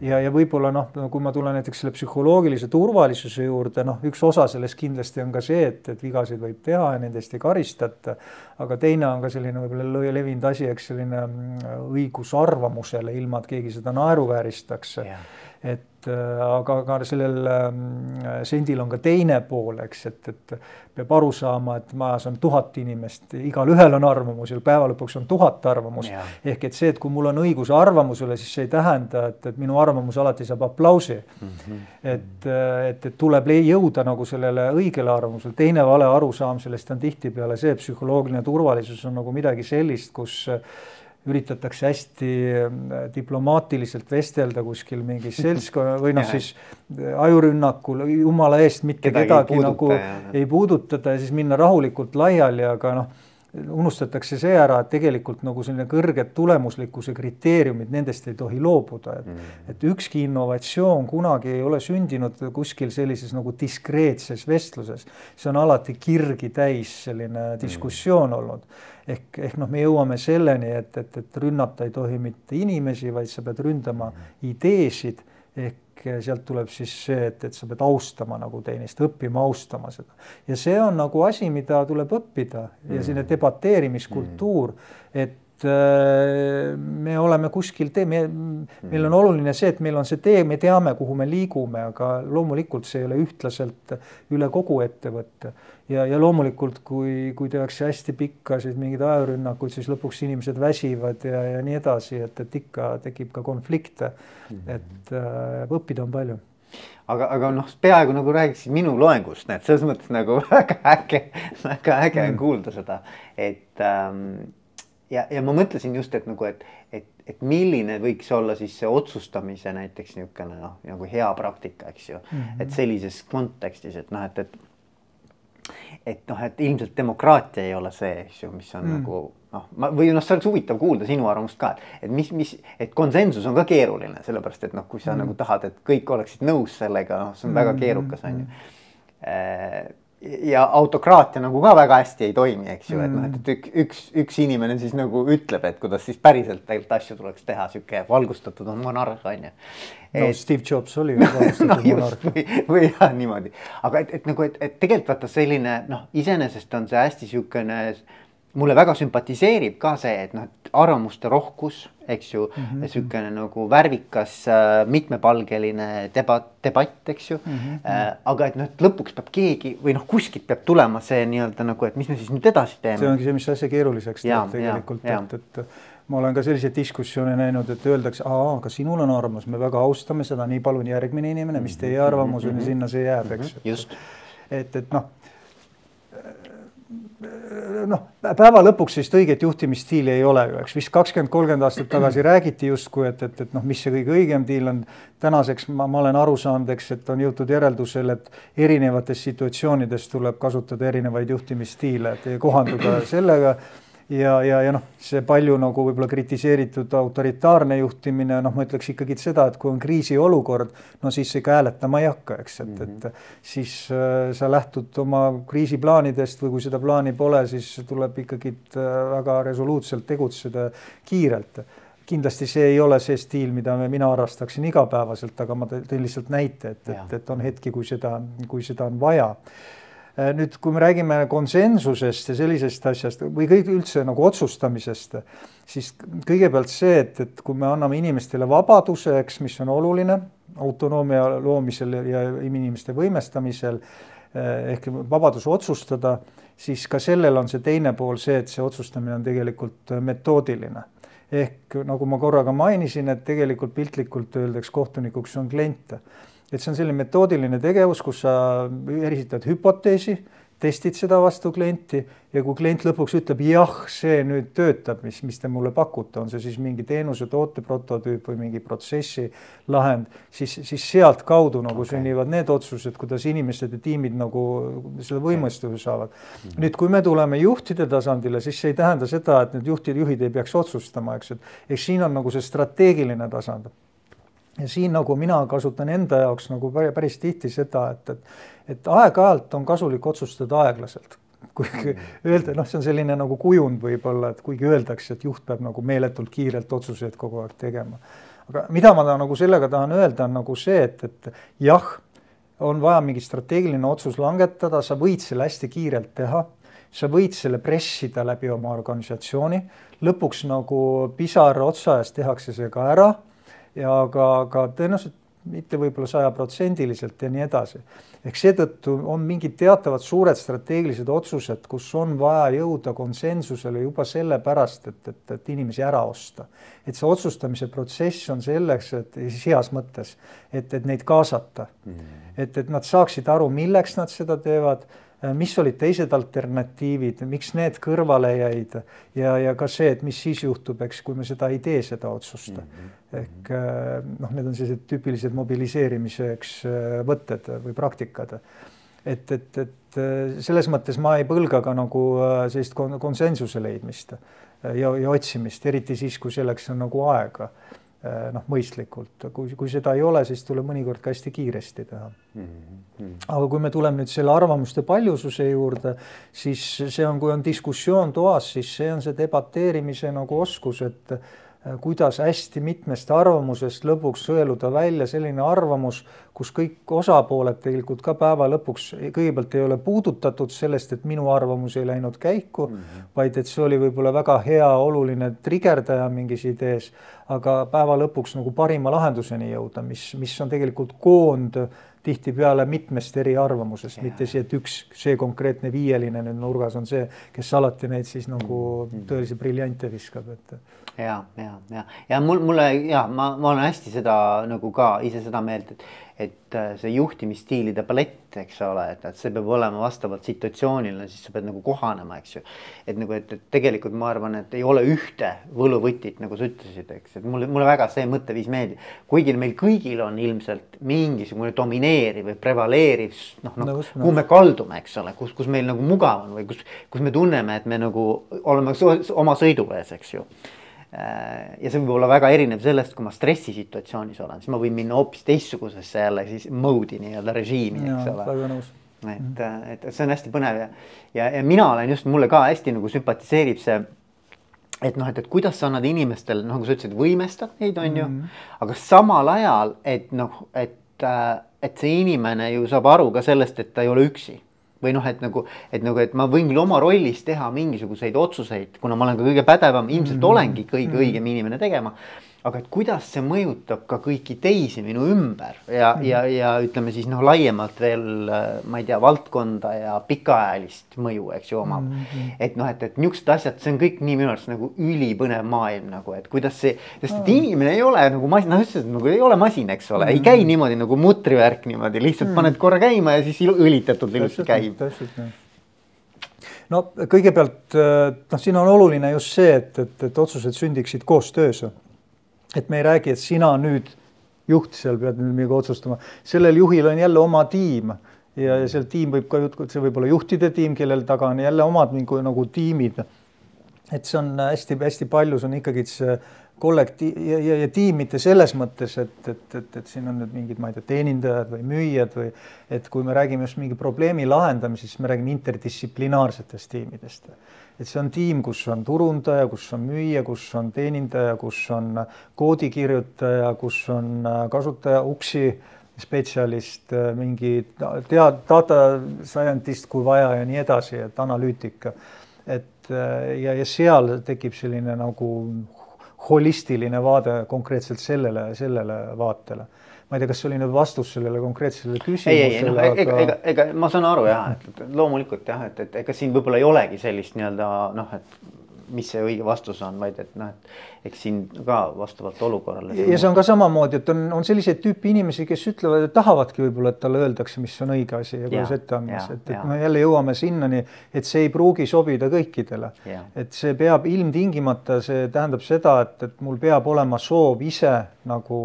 ja, ja võib-olla noh, kui ma tulen näiteks selle psühholoogilise turvalisuse juurde, noh, üks osa sellest kindlasti on ka see, et, et vigasid võib teha ja nendest ei karistata. aga teine on ka selline võib-olla levinud asi, eks selline mm, õigus arvamusele, ilma et keegi seda naeruvääristaks. et Äh, aga, aga sellel ähm, sendil on ka teine pool, eks, et, et peab aru saama, et majas on tuhat inimest, igalühel on arvamus ja päeva lõpuks on tuhat arvamust. ehk et see, et kui mul on õigus arvamusele, siis see ei tähenda, et, et minu arvamus alati saab aplausi mm. -hmm. et, äh, et, et tuleb jõuda nagu sellele õigele arvamusele, teine vale arusaam sellest on tihtipeale see, psühholoogiline turvalisus on nagu midagi sellist, kus üritatakse hästi äh, diplomaatiliselt vestelda kuskil mingis seltskonna või noh, siis äh, ajurünnakul jumala eest mitte kedagi, kedagi ei nagu ja. ei puudutada ja siis minna rahulikult laiali, aga noh, unustatakse see ära, et tegelikult nagu selline kõrged tulemuslikkuse kriteeriumid, nendest ei tohi loobuda, et mm. et ükski innovatsioon kunagi ei ole sündinud kuskil sellises nagu diskreetses vestluses. see on alati kirgi täis selline diskussioon mm. olnud ehk, ehk noh, me jõuame selleni, et, et, et rünnata ei tohi mitte inimesi, vaid sa pead ründama ideesid ehk sealt tuleb siis see, et, et sa pead austama nagu teineteist, õppima austama seda. ja see on nagu asi, mida tuleb õppida ja selline mm. debateerimiskultuur, et Äh, me oleme kuskil tee, me, meil on oluline see, et meil on see tee, me teame, kuhu me liigume, aga loomulikult see ei ole ühtlaselt üle kogu ettevõtte. ja, ja loomulikult, kui, kui tehakse hästi pikkasid mingeid ajurünnakuid, siis lõpuks inimesed väsivad ja, ja nii edasi, et, et ikka tekib ka konflikte. et äh, õppida on palju aga, aga noh, peaaegu nagu räägiksid minu loengust, näed, selles mõttes nagu väga äge, väga äge on mm. kuulda seda, et ähm, ja, ja ma mõtlesin just, et nagu, et, et, et milline võiks olla siis see otsustamise näiteks niisugune noh, nagu hea praktika, eks ju mm, -hmm. et sellises kontekstis, et noh, et, et et noh, et ilmselt demokraatia ei ole see, eks ju, mis on mm. nagu noh, ma või noh, see oleks huvitav kuulda sinu arvamust ka, et mis, mis, et konsensus on ka keeruline, sellepärast et noh, kui sa mm. nagu tahad, et kõik oleksid nõus sellega, noh, see on mm. väga keerukas, on ju mm ja autokraatia nagu ka väga hästi ei toimi, eks ju, et noh, et üks, üks, üks inimene siis nagu ütleb, et kuidas siis päriselt tegelikult asju tuleks teha, sihuke valgustatud on monarh, on ju. no Steve Jobs oli ju valgustatud no, monarh. või, või jah, niimoodi, aga et, et nagu, et, et tegelikult vaata selline noh, iseenesest on see hästi sihukene mulle väga sümpatiseerib ka see, et noh, et arvamuste rohkus, eks ju mm -hmm., niisugune nagu värvikas äh, mitmepalgeline debatt, debatt, eks ju mm. -hmm. Aga et noh, et lõpuks peab keegi või noh, kuskilt peab tulema see nii-öelda nagu, et mis me siis nüüd edasi teeme. see ongi see, mis asja keeruliseks teeb tegelikult, et, et ma olen ka selliseid diskussioone näinud, et öeldakse, aa, aga sinul on arvamus, me väga austame seda, nii palun järgmine inimene, mis teie arvamus on -hmm. ja sinna see jääb, eks. just. et, et noh noh, päeva lõpuks sellist õiget juhtimisstiili ei ole ju, eks vist kakskümmend, kolmkümmend aastat tagasi räägiti justkui, et, et, et noh, mis see kõige õigem diil on. tänaseks ma, ma olen aru saanud, eks, et on jõutud järeldusele, et erinevates situatsioonides tuleb kasutada erinevaid juhtimisstiile, et kohanduda sellega ja, ja, ja noh, see palju nagu võib-olla kritiseeritud autoritaarne juhtimine, noh, ma ütleks ikkagi seda, et kui on kriisiolukord, no siis ega hääletama ei hakka, eks, et mm, -hmm. et mhm. siis äh, sa lähtud oma kriisiplaanidest või kui seda plaani pole, siis tuleb ikkagi äh, väga resoluutselt tegutseda kiirelt kindlasti see ei ole see stiil, mida me, mina harrastaksin igapäevaselt, aga ma teen lihtsalt näite, et, et, et on hetki, kui seda, kui seda on vaja nüüd, kui me räägime konsensusest ja sellisest asjast või kõik üldse nagu otsustamisest, siis kõigepealt see, et, et kui me anname inimestele vabaduse, eks, mis on oluline autonoomia loomisel ja inimeste võimestamisel äh, ehk vabadus otsustada, siis ka sellel on see teine pool see, et see otsustamine on tegelikult metoodiline. Ehk nagu ma korraga mainisin, et tegelikult piltlikult öeldaks kohtunikuks on klient et see on selline metoodiline tegevus, kus sa esitad hüpoteesi, testid seda vastu klienti ja kui klient lõpuks ütleb jah, see nüüd töötab, mis, mis te mulle pakute, on see siis mingi teenuse, toote prototüüp või mingi protsessi lahend, siis, siis sealtkaudu nagu okay. sünnivad need otsused, kuidas inimesed ja tiimid nagu selle võimestuse saavad mm. -hmm. nüüd, kui me tuleme juhtide tasandile, siis see ei tähenda seda, et need juhtid, juhid ei peaks otsustama, eks, et eks siin on nagu see strateegiline tasand ja siin nagu mina kasutan enda jaoks nagu päris tihti seda, et, et, et aeg-ajalt on kasulik otsustada aeglaselt. kuigi mm. öelda, noh, see on selline nagu kujund võib-olla, et kuigi öeldakse, et juht peab nagu meeletult kiirelt otsuseid kogu aeg tegema. aga mida ma ta, nagu sellega tahan öelda, on nagu see, et, et jah, on vaja mingi strateegiline otsus langetada, sa võid selle hästi kiirelt teha sa võid selle pressida läbi oma organisatsiooni, lõpuks nagu pisar otsa ees tehakse see ka ära ja aga, aga tõenäoliselt mitte võib-olla sajaprotsendiliselt ja nii edasi. ehk seetõttu on mingid teatavad suured strateegilised otsused, kus on vaja jõuda konsensusele juba sellepärast, et, et, et inimesi ära osta. et see otsustamise protsess on selleks, et siis heas mõttes, et, et neid kaasata mm. -hmm. et, et nad saaksid aru, milleks nad seda teevad mis olid teised alternatiivid, miks need kõrvale jäid ja, ja ka see, et mis siis juhtub, eks, kui me seda ei tee, seda otsust mm. -hmm. ehk äh, noh, need on sellised tüüpilised mobiliseerimise, eks, äh, võtted või praktikad. et, et, et selles mõttes ma ei põlga ka nagu sellist konsensuse leidmist ja, ja otsimist, eriti siis, kui selleks on nagu aega Äh, noh, mõistlikult, kui, kui seda ei ole, siis tuleb mõnikord ka hästi kiiresti teha mm. -hmm. aga kui me tuleme nüüd selle arvamuste paljususe juurde, siis see on, kui on diskussioon toas, siis see on see debateerimise nagu oskus, et kuidas hästi mitmest arvamusest lõpuks sõeluda välja selline arvamus, kus kõik osapooled tegelikult ka päeva lõpuks kõigepealt ei ole puudutatud sellest, et minu arvamus ei läinud käiku mm, -hmm. vaid et see oli võib-olla väga hea oluline trigerdaja mingis idees, aga päeva lõpuks nagu parima lahenduseni jõuda, mis, mis on tegelikult koond tihtipeale mitmest eri arvamusest, mitte see, et üks, see konkreetne viieline nüüd nurgas on see, kes alati neid siis nagu mhm. tõelisi briljante viskab, et ja, ja, ja, ja mul, mulle ja ma, ma olen hästi seda nagu ka ise seda meelt, et, et äh, see juhtimisstiilide palett, eks ole, et, et see peab olema vastavalt situatsioonile, siis sa pead nagu kohanema, eks ju. et nagu, et, et tegelikult ma arvan, et ei ole ühte võluvõtit, nagu sa ütlesid, eks, et mulle, mulle väga see mõtteviis meeldib. kuigi meil kõigil on ilmselt mingisugune domineeriv või prevaleeriv noh, noh, kuhu me kaldume, eks ole, kus, kus meil nagu mugav on või kus, kus me tunneme, et me nagu oleme oma sõidu ees, eks ju ja see võib olla väga erinev sellest, kui ma stressisituatsioonis olen, siis ma võin minna hoopis teistsugusesse jälle siis mode'i nii-öelda režiimi, eks ole. väga nõus et, et, et see on hästi põnev ja, ja, ja mina olen just, mulle ka hästi nagu sümpatiseerib see. et noh, et, et kuidas sa annad inimestele, nagu sa ütlesid, võimestad neid, on ju mm, -hmm. aga samal ajal, et noh, et, äh, et see inimene ju saab aru ka sellest, et ta ei ole üksi või noh, et nagu, et nagu, et ma võin küll oma rollis teha mingisuguseid otsuseid, kuna ma olen ka kõige pädevam, ilmselt mm -hmm. olengi kõige mm -hmm. õigem inimene tegema aga et kuidas see mõjutab ka kõiki teisi minu ümber ja mm., ja, ja ütleme siis noh, laiemalt veel ma ei tea, valdkonda ja pikaajalist mõju, eks ju, omab mm. -hmm. et noh, et, et niisugused asjad, see on kõik nii minu arust nagu ülipõnev maailm nagu, et kuidas see, sest et inimene ei ole nagu masin, noh, ütlesid nagu ei ole masin, eks ole mm, -hmm. ei käi niimoodi nagu mutrivärk niimoodi, lihtsalt mm -hmm. paned korra käima ja siis õlitatult ilusti käib. täpselt nii no kõigepealt noh, siin on oluline just see, et, et, et otsused sündiksid koostöös et me ei räägi, et sina nüüd juht seal pead nüüd midagi otsustama, sellel juhil on jälle oma tiim ja, seal tiim võib ka, see võib olla juhtide tiim, kellel taga on jälle omad nagu, nagu tiimid. et see on hästi-hästi palju, see on ikkagi see kollektiiv ja, ja, ja tiim mitte selles mõttes, et, et, et, et siin on nüüd mingid, ma ei tea, teenindajad või müüjad või et kui me räägime just mingi probleemi lahendamisest, siis me räägime interdistsiplinaarsetest tiimidest et see on tiim, kus on turundaja, kus on müüja, kus on teenindaja, kus on koodikirjutaja, kus on kasutaja uksi spetsialist, mingi tead, data scientist, kui vaja ja nii edasi, et analüütika. et ja, ja seal tekib selline nagu holistiline vaade konkreetselt sellele, sellele vaatele ma ei tea, kas see oli nüüd vastus sellele konkreetsele küsimusele. ei, ei, noh, aga... ega, ega, ega ma saan aru jah, et loomulikult jah, et, et ega siin võib-olla ei olegi sellist nii-öelda noh, et mis see õige vastus on, vaid et noh, et eks siin ka vastavalt olukorrale. ja see on ka samamoodi, et on, on selliseid tüüpi inimesi, kes ütlevad, et tahavadki võib-olla, et talle öeldakse, mis on õige asi ja kuidas ette andmas, et, et me jälle jõuame sinnani, et see ei pruugi sobida kõikidele. et see peab ilmtingimata, see tähendab seda, et, et mul peab olema soov ise nagu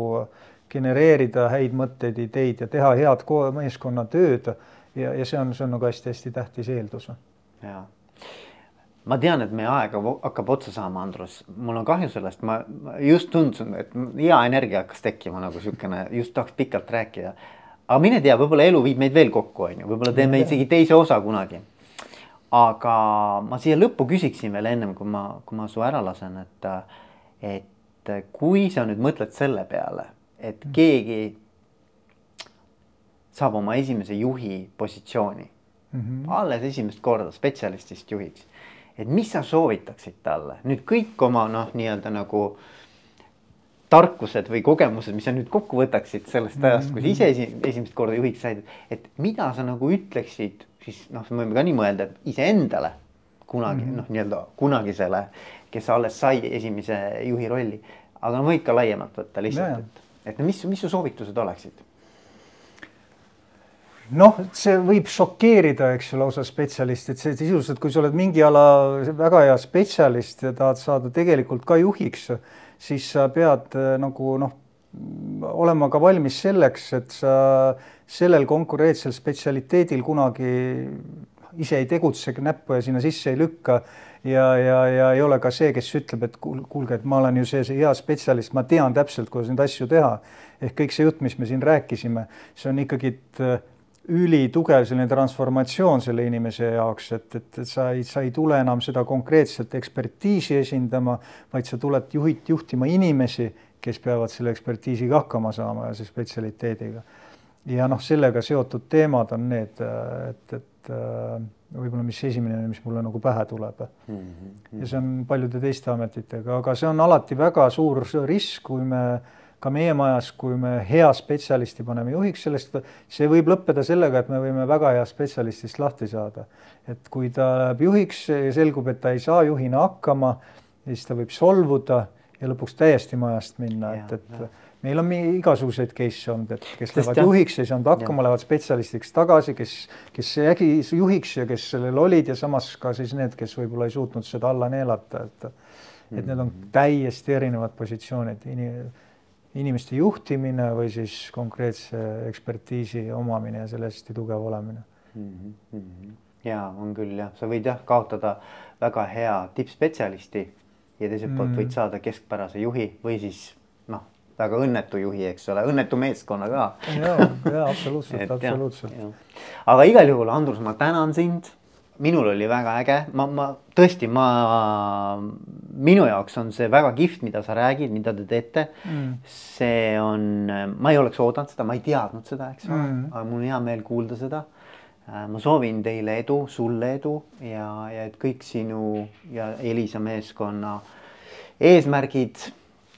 genereerida häid mõtteid, ideid ja teha head meeskonnatööd. ja, ja see on, see on nagu hästi-hästi tähtis eeldus. ja, ma tean, et meie aeg hakkab otsa saama, Andrus, mul on kahju sellest, ma just tundsin, et hea energia hakkas tekkima nagu niisugune, just tahaks pikalt rääkida. aga mine tea, võib-olla elu viib meid veel kokku, on ju, võib-olla teeme isegi teise osa kunagi. aga ma siia lõppu küsiksin veel ennem, kui ma, kui ma su ära lasen, et, et kui sa nüüd mõtled selle peale et mm. keegi saab oma esimese juhi positsiooni mm -hmm. alles esimest korda spetsialistist juhiks. Et mis sa soovitaksid talle nüüd kõik oma noh, nii-öelda nagu tarkused või kogemused, mis sa nüüd kokku võtaksid sellest ajast, kui sa ise esi, esimest korda juhiks said, et mida sa nagu ütleksid, siis noh, me võime ka nii mõelda, iseendale kunagi mm -hmm. noh, nii-öelda kunagisele, kes alles sai esimese juhi rolli, aga võid ka laiemalt võtta lihtsalt, et et mis, mis su soovitused oleksid? Noh, see võib šokeerida, eks ju, lausa spetsialist, et see sisuliselt, kui sa oled mingi ala väga hea spetsialist ja tahad saada tegelikult ka juhiks, siis sa pead eh, nagu noh, olema ka valmis selleks, et sa sellel konkurentsel spetsialiteedil kunagi ise ei tegutse, näppu ja sinna sisse ei lükka ja, ja, ja ei ole ka see, kes ütleb, et kuulge, et ma olen ju see, see hea spetsialist, ma tean täpselt, kuidas neid asju teha. ehk kõik see jutt, mis me siin rääkisime, see on ikkagi äh, ülitugev selline transformatsioon selle inimese jaoks, et, et, et sa ei, sa ei tule enam seda konkreetset ekspertiisi esindama, vaid sa tuled juhid, juhtima inimesi, kes peavad selle ekspertiisiga hakkama saama ja selle spetsialiteediga. ja noh, sellega seotud teemad on need, äh, et, et äh, võib-olla mis esimene, mis mulle nagu pähe tuleb mm. -hmm. ja see on paljude teiste ametitega, aga see on alati väga suur risk, kui me ka meie majas, kui me hea spetsialisti paneme juhiks, sellest, see võib lõppeda sellega, et me võime väga hea spetsialistist lahti saada. et kui ta läheb juhiks ja selgub, et ta ei saa juhina hakkama, siis ta võib solvuda ja lõpuks täiesti majast minna, et, et meil on igasuguseid case'e olnud, et kes Sest lähevad jah. juhiks, ei saanud hakkama, lähevad spetsialistiks tagasi, kes, kes jäigi juhiks ja kes sellel olid ja samas ka siis need, kes võib-olla ei suutnud seda alla neelata, et et need on täiesti erinevad positsioonid, inimeste juhtimine või siis konkreetse ekspertiisi omamine ja selle hästi tugev olemine mm. -hmm. ja on küll jah, sa võid jah kaotada väga hea tippspetsialisti ja teiselt poolt Mm. võid saada keskpärase juhi või siis noh, väga õnnetu juhi, eks ole, õnnetu meeskonna ka. ja, ja absoluutselt, absoluutselt. aga igal juhul, Andrus, ma tänan sind. Minul oli väga äge, ma, ma tõesti, ma, minu jaoks on see väga kihvt, mida sa räägid, mida te teete. Mm. see on, ma ei oleks oodanud seda, ma ei teadnud seda, eks ole. Mm. aga mul on hea meel kuulda seda. ma soovin teile edu, sulle edu ja, ja et kõik sinu ja Elisa meeskonna eesmärgid,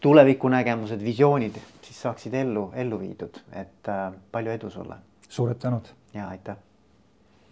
tulevikunägemused, visioonid siis saaksid ellu, ellu viidud, et äh, palju edu sulle. Suured tänud. Ja aitäh